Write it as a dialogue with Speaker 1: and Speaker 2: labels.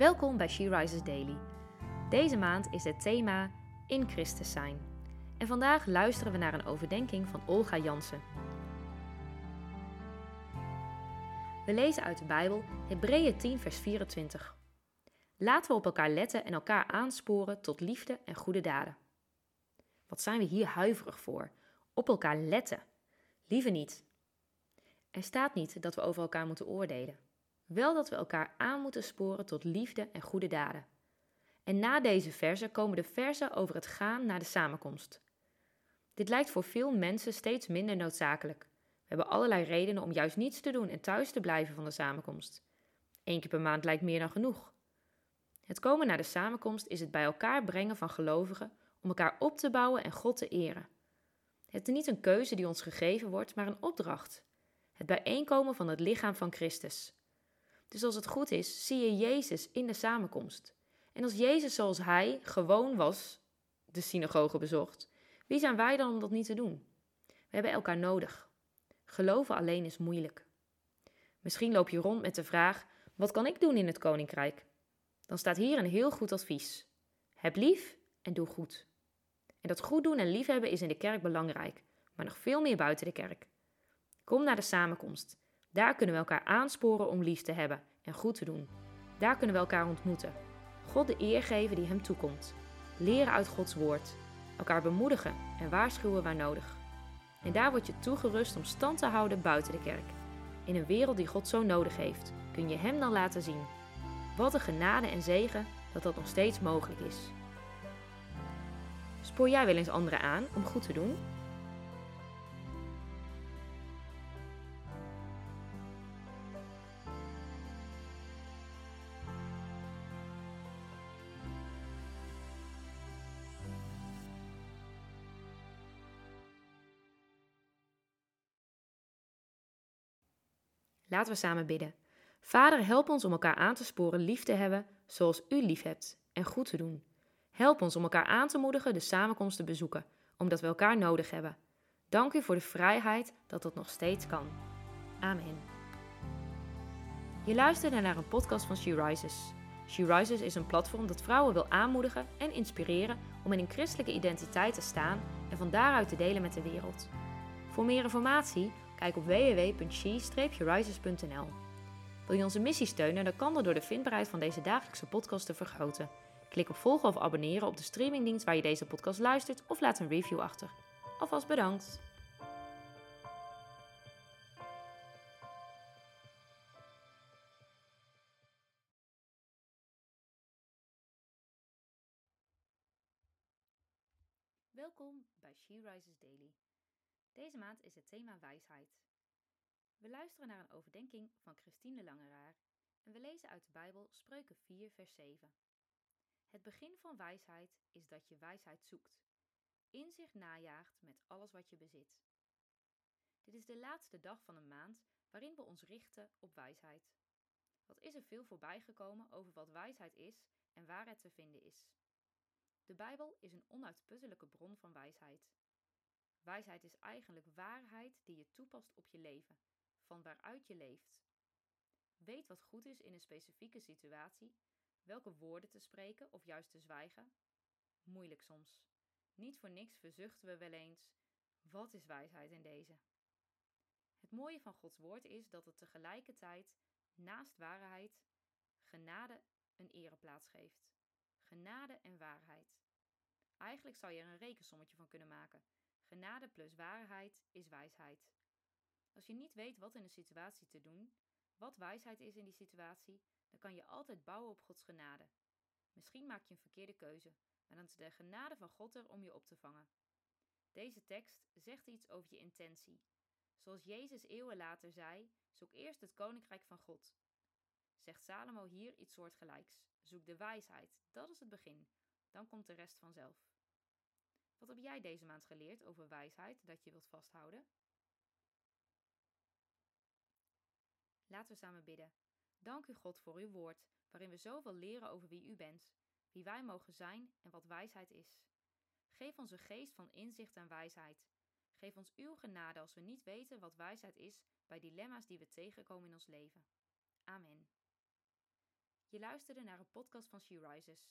Speaker 1: Welkom bij She Rises Daily. Deze maand is het thema In Christus zijn. En vandaag luisteren we naar een overdenking van Olga Jansen. We lezen uit de Bijbel Hebreeën 10, vers 24. Laten we op elkaar letten en elkaar aansporen tot liefde en goede daden. Wat zijn we hier huiverig voor? Op elkaar letten. Liever niet. Er staat niet dat we over elkaar moeten oordelen. Wel dat we elkaar aan moeten sporen tot liefde en goede daden. En na deze verzen komen de verzen over het gaan naar de samenkomst. Dit lijkt voor veel mensen steeds minder noodzakelijk. We hebben allerlei redenen om juist niets te doen en thuis te blijven van de samenkomst. Eén keer per maand lijkt meer dan genoeg. Het komen naar de samenkomst is het bij elkaar brengen van gelovigen om elkaar op te bouwen en God te eren. Het is niet een keuze die ons gegeven wordt, maar een opdracht. Het bijeenkomen van het lichaam van Christus. Dus als het goed is, zie je Jezus in de samenkomst. En als Jezus zoals hij gewoon was, de synagoge bezocht, wie zijn wij dan om dat niet te doen? We hebben elkaar nodig. Geloven alleen is moeilijk. Misschien loop je rond met de vraag: wat kan ik doen in het koninkrijk? Dan staat hier een heel goed advies. Heb lief en doe goed. En dat goed doen en liefhebben is in de kerk belangrijk, maar nog veel meer buiten de kerk. Kom naar de samenkomst. Daar kunnen we elkaar aansporen om lief te hebben en goed te doen. Daar kunnen we elkaar ontmoeten. God de eer geven die hem toekomt. Leren uit Gods woord. Elkaar bemoedigen en waarschuwen waar nodig. En daar word je toegerust om stand te houden buiten de kerk. In een wereld die God zo nodig heeft, kun je Hem dan laten zien. Wat een genade en zegen dat dat nog steeds mogelijk is. Spoor jij wel eens anderen aan om goed te doen? Laten we samen bidden. Vader, help ons om elkaar aan te sporen lief te hebben zoals U lief hebt en goed te doen. Help ons om elkaar aan te moedigen de samenkomst te bezoeken, omdat we elkaar nodig hebben. Dank u voor de vrijheid dat dat nog steeds kan. Amen. Je luisterde naar een podcast van She Rises. She Rises is een platform dat vrouwen wil aanmoedigen en inspireren om in een christelijke identiteit te staan en van daaruit te delen met de wereld. Voor meer informatie, kijk op www.she-rises.nl. Wil je onze missie steunen, dan kan dat door de vindbaarheid van deze dagelijkse podcast te vergroten. Klik op volgen of abonneren op de streamingdienst waar je deze podcast luistert of laat een review achter. Alvast bedankt! Welkom bij She Rises Daily. Deze maand is het thema wijsheid. We luisteren naar een overdenking van Christine de Langeraar en we lezen uit de Bijbel Spreuken 4, vers 7. Het begin van wijsheid is dat je wijsheid zoekt, inzicht najaagt met alles wat je bezit. Dit is de laatste dag van een maand waarin we ons richten op wijsheid. Wat is er veel voorbijgekomen over wat wijsheid is en waar het te vinden is? De Bijbel is een onuitputtelijke bron van wijsheid. Wijsheid is eigenlijk waarheid die je toepast op je leven, van waaruit je leeft. Weet wat goed is in een specifieke situatie, welke woorden te spreken of juist te zwijgen. Moeilijk soms. Niet voor niks verzuchten we wel eens: wat is wijsheid in deze? Het mooie van Gods woord is dat het tegelijkertijd naast waarheid genade een ereplaats geeft. Genade en waarheid. Eigenlijk zou je er een rekensommetje van kunnen maken. Genade plus waarheid is wijsheid. Als je niet weet wat in een situatie te doen, wat wijsheid is in die situatie, dan kan je altijd bouwen op Gods genade. Misschien maak je een verkeerde keuze, maar dan is de genade van God er om je op te vangen. Deze tekst zegt iets over je intentie. Zoals Jezus eeuwen later zei: zoek eerst het koninkrijk van God. Zegt Salomo hier iets soortgelijks: zoek de wijsheid, dat is het begin, dan komt de rest vanzelf. Wat heb jij deze maand geleerd over wijsheid dat je wilt vasthouden? Laten we samen bidden. Dank u God voor uw woord, waarin we zoveel leren over wie u bent, wie wij mogen zijn en wat wijsheid is. Geef ons een geest van inzicht en wijsheid. Geef ons uw genade als we niet weten wat wijsheid is bij dilemma's die we tegenkomen in ons leven. Amen. Je luisterde naar een podcast van She Rises.